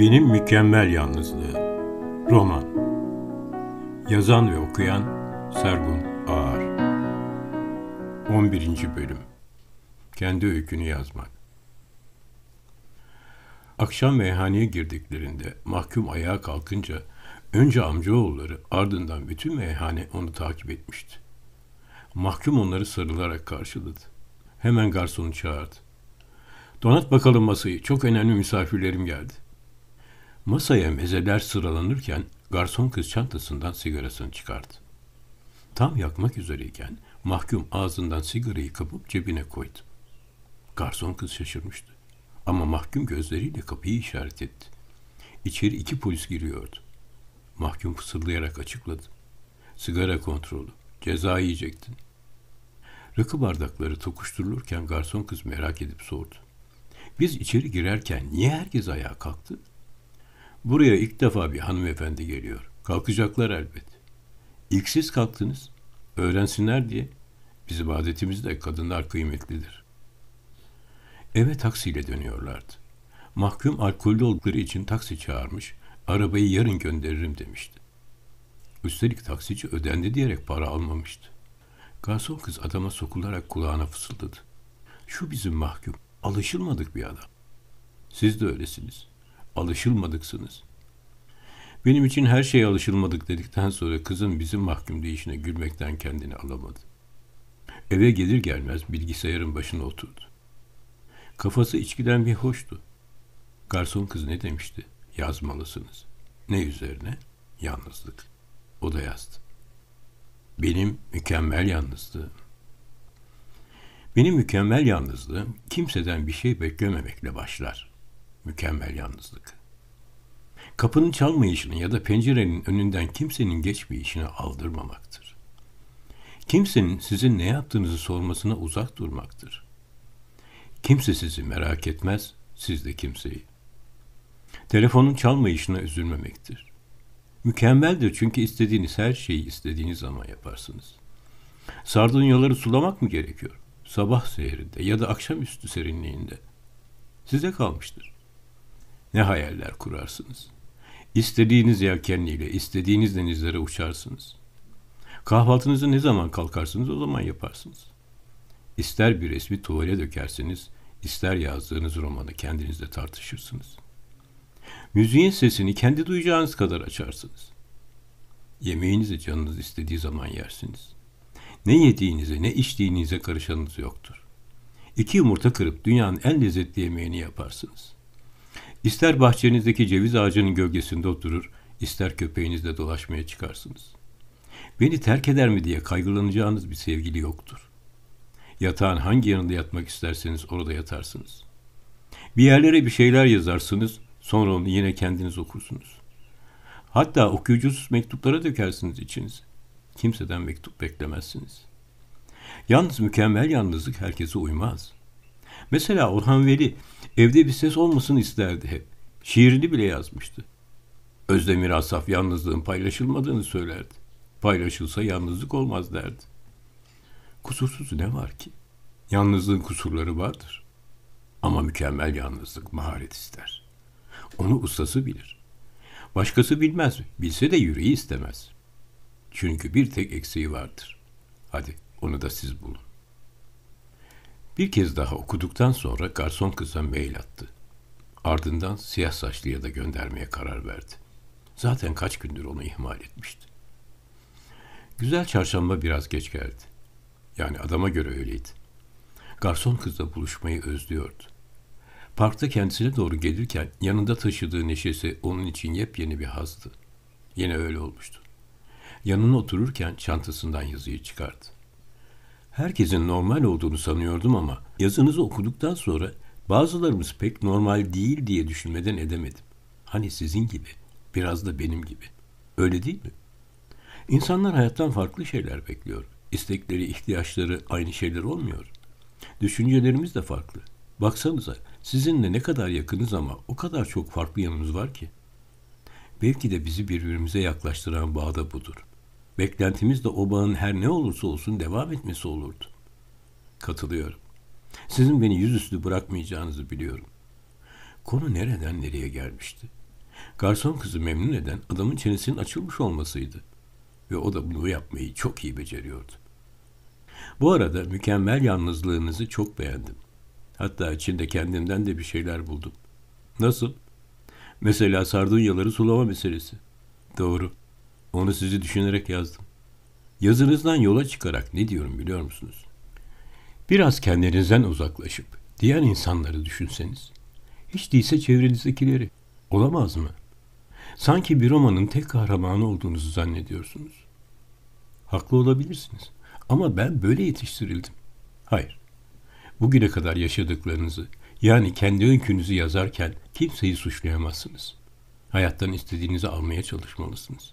Benim Mükemmel Yalnızlığı Roman Yazan ve okuyan Sergun Ağar 11. Bölüm Kendi öykünü yazmak Akşam meyhaneye girdiklerinde mahkum ayağa kalkınca önce amcaoğulları ardından bütün meyhane onu takip etmişti. Mahkum onları sarılarak karşıladı. Hemen garsonu çağırdı. Donat bakalım masayı. Çok önemli misafirlerim geldi. Masaya mezeler sıralanırken garson kız çantasından sigarasını çıkardı. Tam yakmak üzereyken mahkum ağzından sigarayı kapıp cebine koydu. Garson kız şaşırmıştı. Ama mahkum gözleriyle kapıyı işaret etti. İçeri iki polis giriyordu. Mahkum fısıldayarak açıkladı. Sigara kontrolü. Ceza yiyecektin. Rakı bardakları tokuşturulurken garson kız merak edip sordu. Biz içeri girerken niye herkes ayağa kalktı? Buraya ilk defa bir hanımefendi geliyor. Kalkacaklar elbet. İlk siz kalktınız. Öğrensinler diye. Bizim adetimizde kadınlar kıymetlidir. Eve taksiyle dönüyorlardı. Mahkum alkollü oldukları için taksi çağırmış, arabayı yarın gönderirim demişti. Üstelik taksici ödendi diyerek para almamıştı. Garson kız adama sokularak kulağına fısıldadı. Şu bizim mahkum, alışılmadık bir adam. Siz de öylesiniz alışılmadıksınız. Benim için her şeye alışılmadık dedikten sonra kızın bizim mahkum değişine gülmekten kendini alamadı. Eve gelir gelmez bilgisayarın başına oturdu. Kafası içkiden bir hoştu. Garson kız ne demişti? Yazmalısınız. Ne üzerine? Yalnızlık. O da yazdı. Benim mükemmel yalnızlığım. Benim mükemmel yalnızlığım kimseden bir şey beklememekle başlar mükemmel yalnızlık. Kapının çalmayışını ya da pencerenin önünden kimsenin geçmeyişini aldırmamaktır. Kimsenin sizin ne yaptığınızı sormasına uzak durmaktır. Kimse sizi merak etmez, siz de kimseyi. Telefonun çalmayışına üzülmemektir. Mükemmeldir çünkü istediğiniz her şeyi istediğiniz zaman yaparsınız. Sardunyaları sulamak mı gerekiyor? Sabah seherinde ya da akşamüstü serinliğinde. Size kalmıştır. Ne hayaller kurarsınız. İstediğiniz yelkenliyle, istediğiniz denizlere uçarsınız. Kahvaltınızı ne zaman kalkarsınız o zaman yaparsınız. İster bir resmi tuvale dökersiniz, ister yazdığınız romanı kendinizle tartışırsınız. Müziğin sesini kendi duyacağınız kadar açarsınız. Yemeğinizi canınız istediği zaman yersiniz. Ne yediğinize ne içtiğinize karışanınız yoktur. İki yumurta kırıp dünyanın en lezzetli yemeğini yaparsınız. İster bahçenizdeki ceviz ağacının gölgesinde oturur, ister köpeğinizle dolaşmaya çıkarsınız. Beni terk eder mi diye kaygılanacağınız bir sevgili yoktur. Yatağın hangi yanında yatmak isterseniz orada yatarsınız. Bir yerlere bir şeyler yazarsınız, sonra onu yine kendiniz okursunuz. Hatta okuyucusuz mektuplara dökersiniz içinizi. Kimseden mektup beklemezsiniz. Yalnız mükemmel yalnızlık herkese uymaz. Mesela Orhan Veli Evde bir ses olmasın isterdi hep. Şiirini bile yazmıştı. Özdemir Asaf yalnızlığın paylaşılmadığını söylerdi. Paylaşılsa yalnızlık olmaz derdi. Kusursuz ne var ki? Yalnızlığın kusurları vardır. Ama mükemmel yalnızlık maharet ister. Onu ustası bilir. Başkası bilmez, bilse de yüreği istemez. Çünkü bir tek eksiği vardır. Hadi onu da siz bulun. Bir kez daha okuduktan sonra garson kıza mail attı. Ardından siyah saçlıya da göndermeye karar verdi. Zaten kaç gündür onu ihmal etmişti. Güzel çarşamba biraz geç geldi. Yani adama göre öyleydi. Garson kızla buluşmayı özlüyordu. Parkta kendisine doğru gelirken yanında taşıdığı neşesi onun için yepyeni bir hazdı. Yine öyle olmuştu. Yanına otururken çantasından yazıyı çıkardı herkesin normal olduğunu sanıyordum ama yazınızı okuduktan sonra bazılarımız pek normal değil diye düşünmeden edemedim. Hani sizin gibi, biraz da benim gibi. Öyle değil mi? İnsanlar hayattan farklı şeyler bekliyor. İstekleri, ihtiyaçları aynı şeyler olmuyor. Düşüncelerimiz de farklı. Baksanıza sizinle ne kadar yakınız ama o kadar çok farklı yanımız var ki. Belki de bizi birbirimize yaklaştıran bağ da budur. Beklentimiz de o bağın her ne olursa olsun devam etmesi olurdu. Katılıyorum. Sizin beni yüzüstü bırakmayacağınızı biliyorum. Konu nereden nereye gelmişti? Garson kızı memnun eden adamın çenesinin açılmış olmasıydı. Ve o da bunu yapmayı çok iyi beceriyordu. Bu arada mükemmel yalnızlığınızı çok beğendim. Hatta içinde kendimden de bir şeyler buldum. Nasıl? Mesela sardunyaları sulama meselesi. Doğru. Onu sizi düşünerek yazdım. Yazınızdan yola çıkarak ne diyorum biliyor musunuz? Biraz kendinizden uzaklaşıp diğer insanları düşünseniz. Hiç değilse çevrenizdekileri. Olamaz mı? Sanki bir romanın tek kahramanı olduğunuzu zannediyorsunuz. Haklı olabilirsiniz. Ama ben böyle yetiştirildim. Hayır. Bugüne kadar yaşadıklarınızı, yani kendi öykünüzü yazarken kimseyi suçlayamazsınız. Hayattan istediğinizi almaya çalışmalısınız.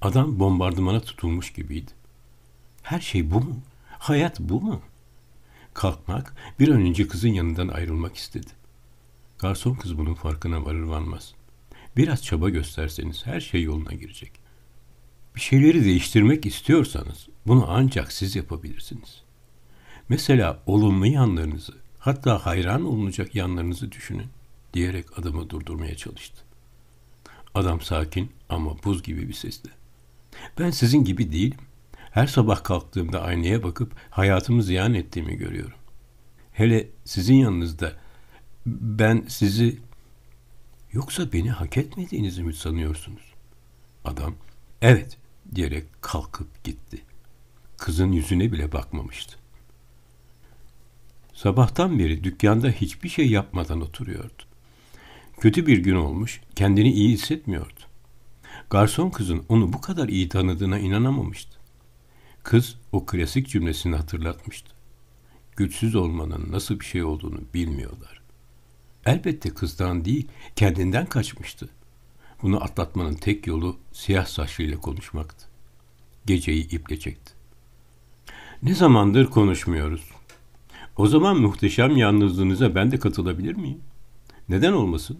Adam bombardımana tutulmuş gibiydi. Her şey bu mu? Hayat bu mu? Kalkmak, bir an önce kızın yanından ayrılmak istedi. Garson kız bunun farkına varır varmaz. Biraz çaba gösterseniz her şey yoluna girecek. Bir şeyleri değiştirmek istiyorsanız bunu ancak siz yapabilirsiniz. Mesela olumlu yanlarınızı, hatta hayran olunacak yanlarınızı düşünün diyerek adamı durdurmaya çalıştı. Adam sakin ama buz gibi bir sesle. Ben sizin gibi değilim. Her sabah kalktığımda aynaya bakıp hayatımı ziyan ettiğimi görüyorum. Hele sizin yanınızda ben sizi yoksa beni hak etmediğinizi mi sanıyorsunuz? Adam evet diyerek kalkıp gitti. Kızın yüzüne bile bakmamıştı. Sabahtan beri dükkanda hiçbir şey yapmadan oturuyordu. Kötü bir gün olmuş, kendini iyi hissetmiyordu. Garson kızın onu bu kadar iyi tanıdığına inanamamıştı. Kız o klasik cümlesini hatırlatmıştı. Güçsüz olmanın nasıl bir şey olduğunu bilmiyorlar. Elbette kızdan değil, kendinden kaçmıştı. Bunu atlatmanın tek yolu siyah saçlıyla konuşmaktı. Geceyi iple çekti. Ne zamandır konuşmuyoruz. O zaman muhteşem yalnızlığınıza ben de katılabilir miyim? Neden olmasın?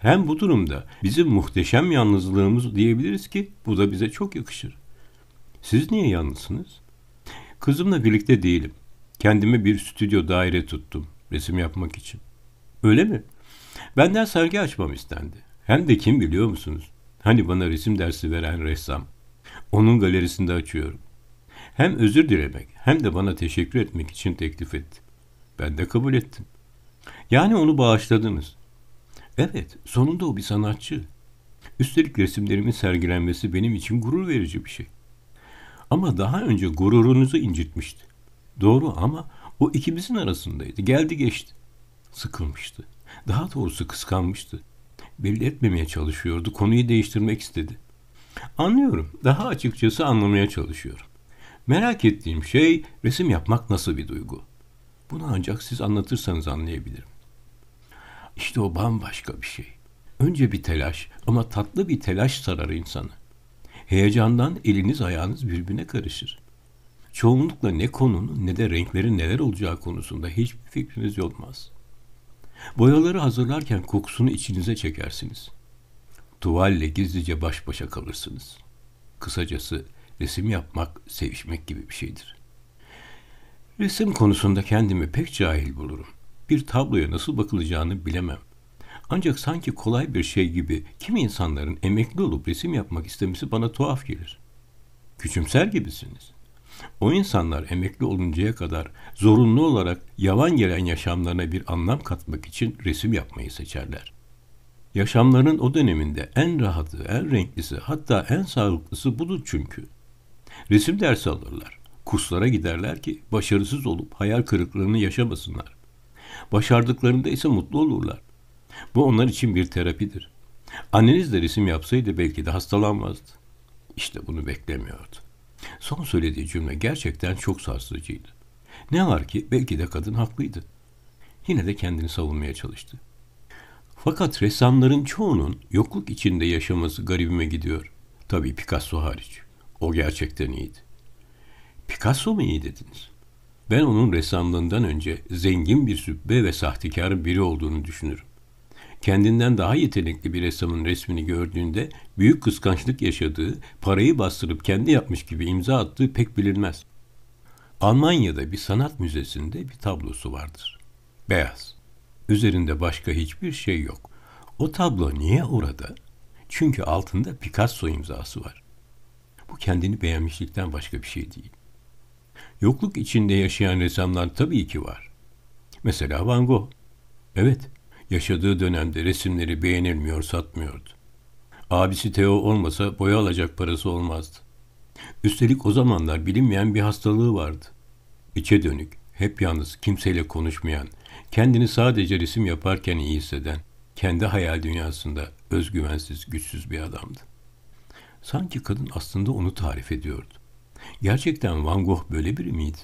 Hem bu durumda bizim muhteşem yalnızlığımız diyebiliriz ki bu da bize çok yakışır. Siz niye yalnızsınız? Kızımla birlikte değilim. Kendime bir stüdyo daire tuttum resim yapmak için. Öyle mi? Benden sergi açmam istendi. Hem de kim biliyor musunuz? Hani bana resim dersi veren ressam. Onun galerisinde açıyorum. Hem özür dilemek hem de bana teşekkür etmek için teklif etti. Ben de kabul ettim. Yani onu bağışladınız. Evet, sonunda o bir sanatçı. Üstelik resimlerimin sergilenmesi benim için gurur verici bir şey. Ama daha önce gururunuzu incitmişti. Doğru ama o ikimizin arasındaydı. Geldi geçti. Sıkılmıştı. Daha doğrusu kıskanmıştı. Belli etmemeye çalışıyordu. Konuyu değiştirmek istedi. Anlıyorum. Daha açıkçası anlamaya çalışıyorum. Merak ettiğim şey resim yapmak nasıl bir duygu? Bunu ancak siz anlatırsanız anlayabilirim. İşte o bambaşka bir şey. Önce bir telaş ama tatlı bir telaş sarar insanı. Heyecandan eliniz ayağınız birbirine karışır. Çoğunlukla ne konunun ne de renklerin neler olacağı konusunda hiçbir fikriniz olmaz. Boyaları hazırlarken kokusunu içinize çekersiniz. Tuvalle gizlice baş başa kalırsınız. Kısacası resim yapmak, sevişmek gibi bir şeydir. Resim konusunda kendimi pek cahil bulurum. Bir tabloya nasıl bakılacağını bilemem. Ancak sanki kolay bir şey gibi kimi insanların emekli olup resim yapmak istemesi bana tuhaf gelir. Küçümser gibisiniz. O insanlar emekli oluncaya kadar zorunlu olarak yavan gelen yaşamlarına bir anlam katmak için resim yapmayı seçerler. Yaşamlarının o döneminde en rahatı, en renklisi, hatta en sağlıklısı budur çünkü. Resim dersi alırlar. Kurslara giderler ki başarısız olup hayal kırıklığını yaşamasınlar. Başardıklarında ise mutlu olurlar. Bu onlar için bir terapidir. Anneniz de resim yapsaydı belki de hastalanmazdı. İşte bunu beklemiyordu. Son söylediği cümle gerçekten çok sarsıcıydı. Ne var ki belki de kadın haklıydı. Yine de kendini savunmaya çalıştı. Fakat ressamların çoğunun yokluk içinde yaşaması garibime gidiyor. Tabii Picasso hariç. O gerçekten iyiydi. Picasso mu iyi dediniz? Ben onun ressamlığından önce zengin bir sübbe ve sahtekar biri olduğunu düşünürüm. Kendinden daha yetenekli bir ressamın resmini gördüğünde büyük kıskançlık yaşadığı, parayı bastırıp kendi yapmış gibi imza attığı pek bilinmez. Almanya'da bir sanat müzesinde bir tablosu vardır. Beyaz. Üzerinde başka hiçbir şey yok. O tablo niye orada? Çünkü altında Picasso imzası var. Bu kendini beğenmişlikten başka bir şey değil. Yokluk içinde yaşayan ressamlar tabii ki var. Mesela Van Gogh. Evet, yaşadığı dönemde resimleri beğenilmiyor, satmıyordu. Abisi Theo olmasa boya alacak parası olmazdı. Üstelik o zamanlar bilinmeyen bir hastalığı vardı. İçe dönük, hep yalnız, kimseyle konuşmayan, kendini sadece resim yaparken iyi hisseden, kendi hayal dünyasında özgüvensiz, güçsüz bir adamdı. Sanki kadın aslında onu tarif ediyordu. Gerçekten Van Gogh böyle biri miydi?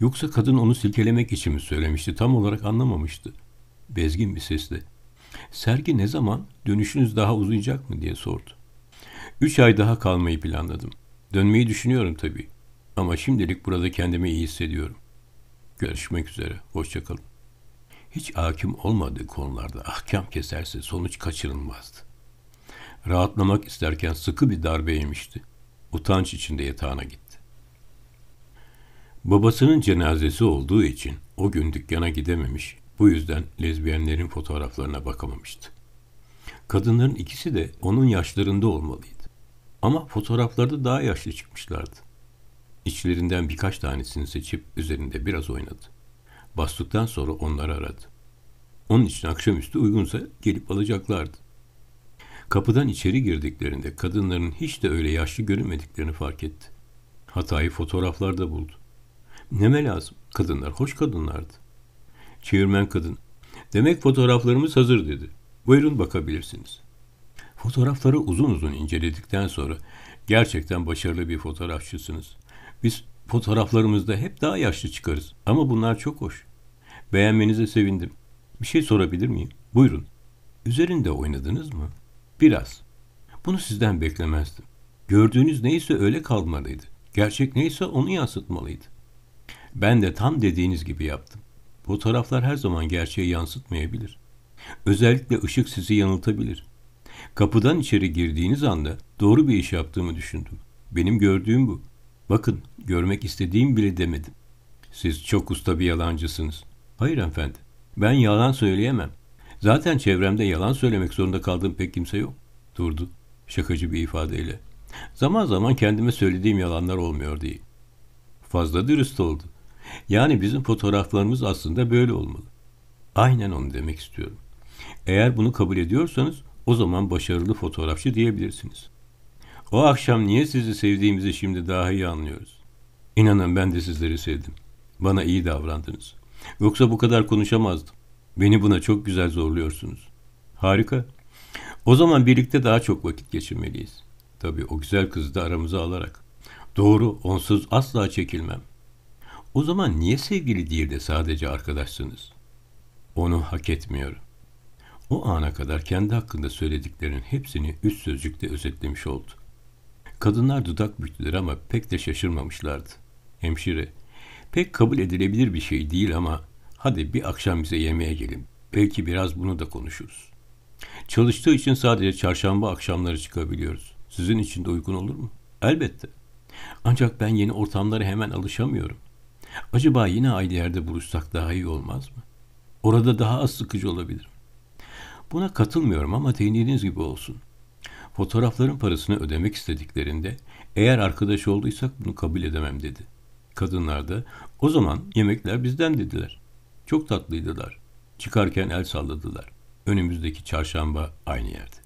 Yoksa kadın onu silkelemek için mi söylemişti? Tam olarak anlamamıştı. Bezgin bir sesle. Sergi ne zaman? Dönüşünüz daha uzayacak mı diye sordu. Üç ay daha kalmayı planladım. Dönmeyi düşünüyorum tabii. Ama şimdilik burada kendimi iyi hissediyorum. Görüşmek üzere. Hoşçakalın. Hiç hakim olmadığı konularda ahkam keserse sonuç kaçırılmazdı. Rahatlamak isterken sıkı bir darbe yemişti. Utanç içinde yatağına gitti. Babasının cenazesi olduğu için o gün dükkana gidememiş, bu yüzden lezbiyenlerin fotoğraflarına bakamamıştı. Kadınların ikisi de onun yaşlarında olmalıydı. Ama fotoğraflarda daha yaşlı çıkmışlardı. İçlerinden birkaç tanesini seçip üzerinde biraz oynadı. Bastıktan sonra onları aradı. Onun için akşamüstü uygunsa gelip alacaklardı. Kapıdan içeri girdiklerinde kadınların hiç de öyle yaşlı görünmediklerini fark etti. Hatayı fotoğraflarda buldu. Neme lazım? Kadınlar hoş kadınlardı. Çevirmen kadın. Demek fotoğraflarımız hazır dedi. Buyurun bakabilirsiniz. Fotoğrafları uzun uzun inceledikten sonra gerçekten başarılı bir fotoğrafçısınız. Biz fotoğraflarımızda hep daha yaşlı çıkarız ama bunlar çok hoş. Beğenmenize sevindim. Bir şey sorabilir miyim? Buyurun. Üzerinde oynadınız mı? Biraz. Bunu sizden beklemezdim. Gördüğünüz neyse öyle kalmalıydı. Gerçek neyse onu yansıtmalıydı. Ben de tam dediğiniz gibi yaptım. Fotoğraflar her zaman gerçeği yansıtmayabilir. Özellikle ışık sizi yanıltabilir. Kapıdan içeri girdiğiniz anda doğru bir iş yaptığımı düşündüm. Benim gördüğüm bu. Bakın, görmek istediğim bile demedim. Siz çok usta bir yalancısınız. Hayır efendi, ben yalan söyleyemem. Zaten çevremde yalan söylemek zorunda kaldığım pek kimse yok. Durdu, şakacı bir ifadeyle. Zaman zaman kendime söylediğim yalanlar olmuyor diye. Fazla dürüst oldu. Yani bizim fotoğraflarımız aslında böyle olmalı. Aynen onu demek istiyorum. Eğer bunu kabul ediyorsanız o zaman başarılı fotoğrafçı diyebilirsiniz. O akşam niye sizi sevdiğimizi şimdi daha iyi anlıyoruz. İnanın ben de sizleri sevdim. Bana iyi davrandınız. Yoksa bu kadar konuşamazdım. Beni buna çok güzel zorluyorsunuz. Harika. O zaman birlikte daha çok vakit geçirmeliyiz. Tabii o güzel kızı da aramıza alarak. Doğru, onsuz asla çekilmem. O zaman niye sevgili değil de sadece arkadaşsınız? Onu hak etmiyorum. O ana kadar kendi hakkında söylediklerinin hepsini üç sözcükte özetlemiş oldu. Kadınlar dudak büktüler ama pek de şaşırmamışlardı. Hemşire, pek kabul edilebilir bir şey değil ama hadi bir akşam bize yemeğe gelin. Belki biraz bunu da konuşuruz. Çalıştığı için sadece çarşamba akşamları çıkabiliyoruz. Sizin için de uygun olur mu? Elbette. Ancak ben yeni ortamlara hemen alışamıyorum. Acaba yine aynı yerde buluşsak daha iyi olmaz mı? Orada daha az sıkıcı olabilirim. Buna katılmıyorum ama değindiğiniz gibi olsun. Fotoğrafların parasını ödemek istediklerinde eğer arkadaş olduysak bunu kabul edemem dedi. Kadınlar da o zaman yemekler bizden dediler. Çok tatlıydılar. Çıkarken el salladılar. Önümüzdeki çarşamba aynı yerde.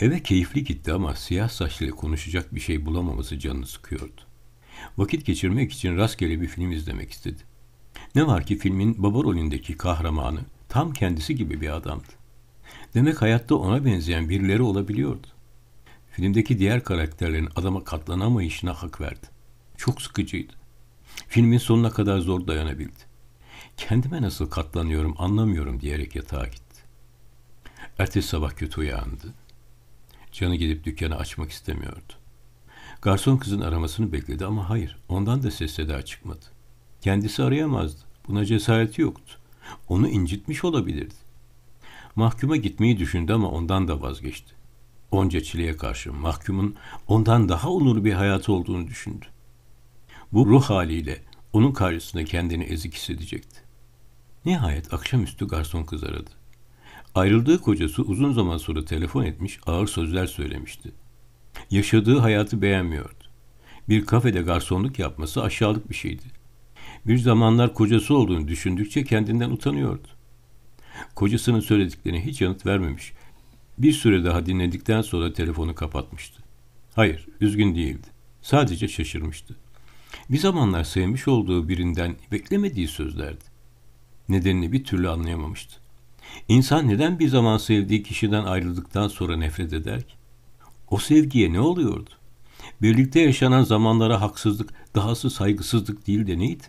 Eve keyifli gitti ama siyah saçlı konuşacak bir şey bulamaması canını sıkıyordu. Vakit geçirmek için rastgele bir film izlemek istedi. Ne var ki filmin baba rolündeki kahramanı tam kendisi gibi bir adamdı. Demek hayatta ona benzeyen birileri olabiliyordu. Filmdeki diğer karakterlerin adama katlanamayışına hak verdi. Çok sıkıcıydı. Filmin sonuna kadar zor dayanabildi. Kendime nasıl katlanıyorum anlamıyorum diyerek yatağa gitti. Ertesi sabah kötü uyandı. Canı gidip dükkanı açmak istemiyordu. Garson kızın aramasını bekledi ama hayır, ondan da ses seda çıkmadı. Kendisi arayamazdı. Buna cesareti yoktu. Onu incitmiş olabilirdi. Mahkuma gitmeyi düşündü ama ondan da vazgeçti. Onca çileye karşı mahkumun ondan daha onurlu bir hayatı olduğunu düşündü. Bu ruh haliyle onun karşısında kendini ezik hissedecekti. Nihayet akşamüstü garson kız aradı. Ayrıldığı kocası uzun zaman sonra telefon etmiş, ağır sözler söylemişti. Yaşadığı hayatı beğenmiyordu. Bir kafede garsonluk yapması aşağılık bir şeydi. Bir zamanlar kocası olduğunu düşündükçe kendinden utanıyordu. Kocasının söylediklerine hiç yanıt vermemiş. Bir süre daha dinledikten sonra telefonu kapatmıştı. Hayır, üzgün değildi. Sadece şaşırmıştı. Bir zamanlar sevmiş olduğu birinden beklemediği sözlerdi. Nedenini bir türlü anlayamamıştı. İnsan neden bir zaman sevdiği kişiden ayrıldıktan sonra nefret eder ki? O sevgiye ne oluyordu? Birlikte yaşanan zamanlara haksızlık, dahası saygısızlık değil de neydi?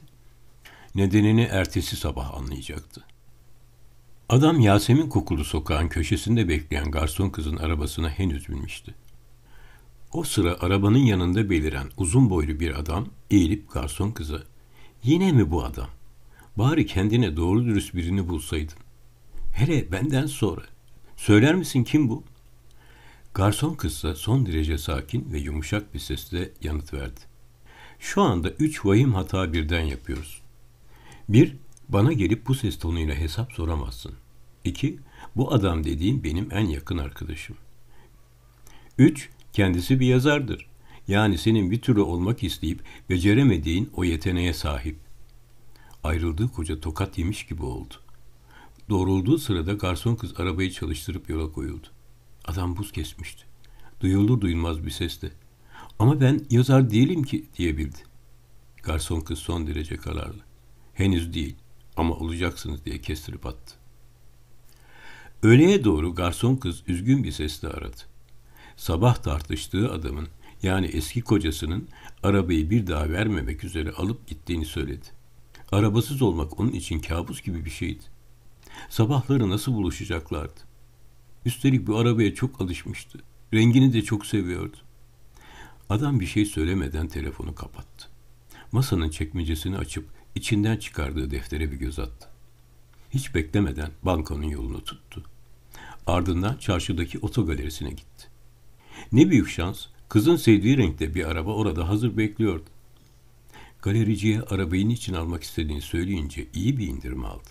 Nedenini ertesi sabah anlayacaktı. Adam Yasemin kokulu sokağın köşesinde bekleyen garson kızın arabasına henüz binmişti. O sıra arabanın yanında beliren uzun boylu bir adam eğilip garson kıza ''Yine mi bu adam? Bari kendine doğru dürüst birini bulsaydın. Hele benden sonra. Söyler misin kim bu?'' Garson kızsa son derece sakin ve yumuşak bir sesle yanıt verdi. Şu anda üç vahim hata birden yapıyoruz. Bir, bana gelip bu ses tonuyla hesap soramazsın. İki, bu adam dediğin benim en yakın arkadaşım. Üç, kendisi bir yazardır. Yani senin bir türlü olmak isteyip beceremediğin o yeteneğe sahip. Ayrıldığı koca tokat yemiş gibi oldu. Doğrulduğu sırada garson kız arabayı çalıştırıp yola koyuldu. Adam buz kesmişti. Duyulur duyulmaz bir sesle. Ama ben yazar değilim ki diyebildi. Garson kız son derece kararlı. Henüz değil ama olacaksınız diye kestirip attı. Öğleye doğru garson kız üzgün bir sesle aradı. Sabah tartıştığı adamın yani eski kocasının arabayı bir daha vermemek üzere alıp gittiğini söyledi. Arabasız olmak onun için kabus gibi bir şeydi. Sabahları nasıl buluşacaklardı? Üstelik bu arabaya çok alışmıştı. Rengini de çok seviyordu. Adam bir şey söylemeden telefonu kapattı. Masanın çekmecesini açıp içinden çıkardığı deftere bir göz attı. Hiç beklemeden bankanın yolunu tuttu. Ardından çarşıdaki otogalerisine gitti. Ne büyük şans, kızın sevdiği renkte bir araba orada hazır bekliyordu. Galericiye arabayı için almak istediğini söyleyince iyi bir indirim aldı.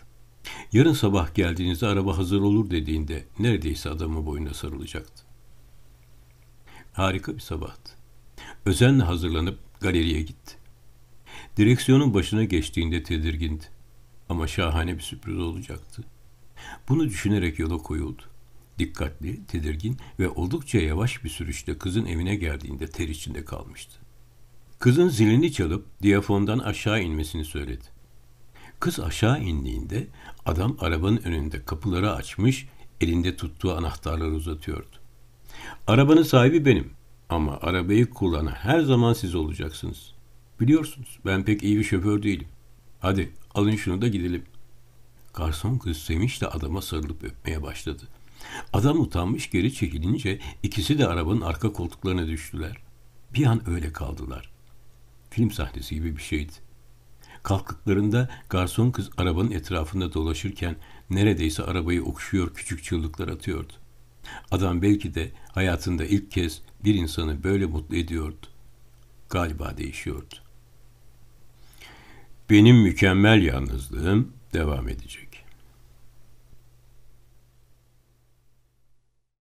Yarın sabah geldiğinizde araba hazır olur dediğinde neredeyse adamı boyuna sarılacaktı. Harika bir sabahtı. Özenle hazırlanıp galeriye gitti. Direksiyonun başına geçtiğinde tedirgindi. Ama şahane bir sürpriz olacaktı. Bunu düşünerek yola koyuldu. Dikkatli, tedirgin ve oldukça yavaş bir sürüşte kızın evine geldiğinde ter içinde kalmıştı. Kızın zilini çalıp diyafondan aşağı inmesini söyledi. Kız aşağı indiğinde adam arabanın önünde kapıları açmış, elinde tuttuğu anahtarları uzatıyordu. Arabanın sahibi benim ama arabayı kullanan her zaman siz olacaksınız. Biliyorsunuz ben pek iyi bir şoför değilim. Hadi alın şunu da gidelim. Garson kız sevinçle adama sarılıp öpmeye başladı. Adam utanmış geri çekilince ikisi de arabanın arka koltuklarına düştüler. Bir an öyle kaldılar. Film sahnesi gibi bir şeydi. Kalktıklarında garson kız arabanın etrafında dolaşırken neredeyse arabayı okşuyor küçük çığlıklar atıyordu. Adam belki de hayatında ilk kez bir insanı böyle mutlu ediyordu. Galiba değişiyordu. Benim mükemmel yalnızlığım devam edecek.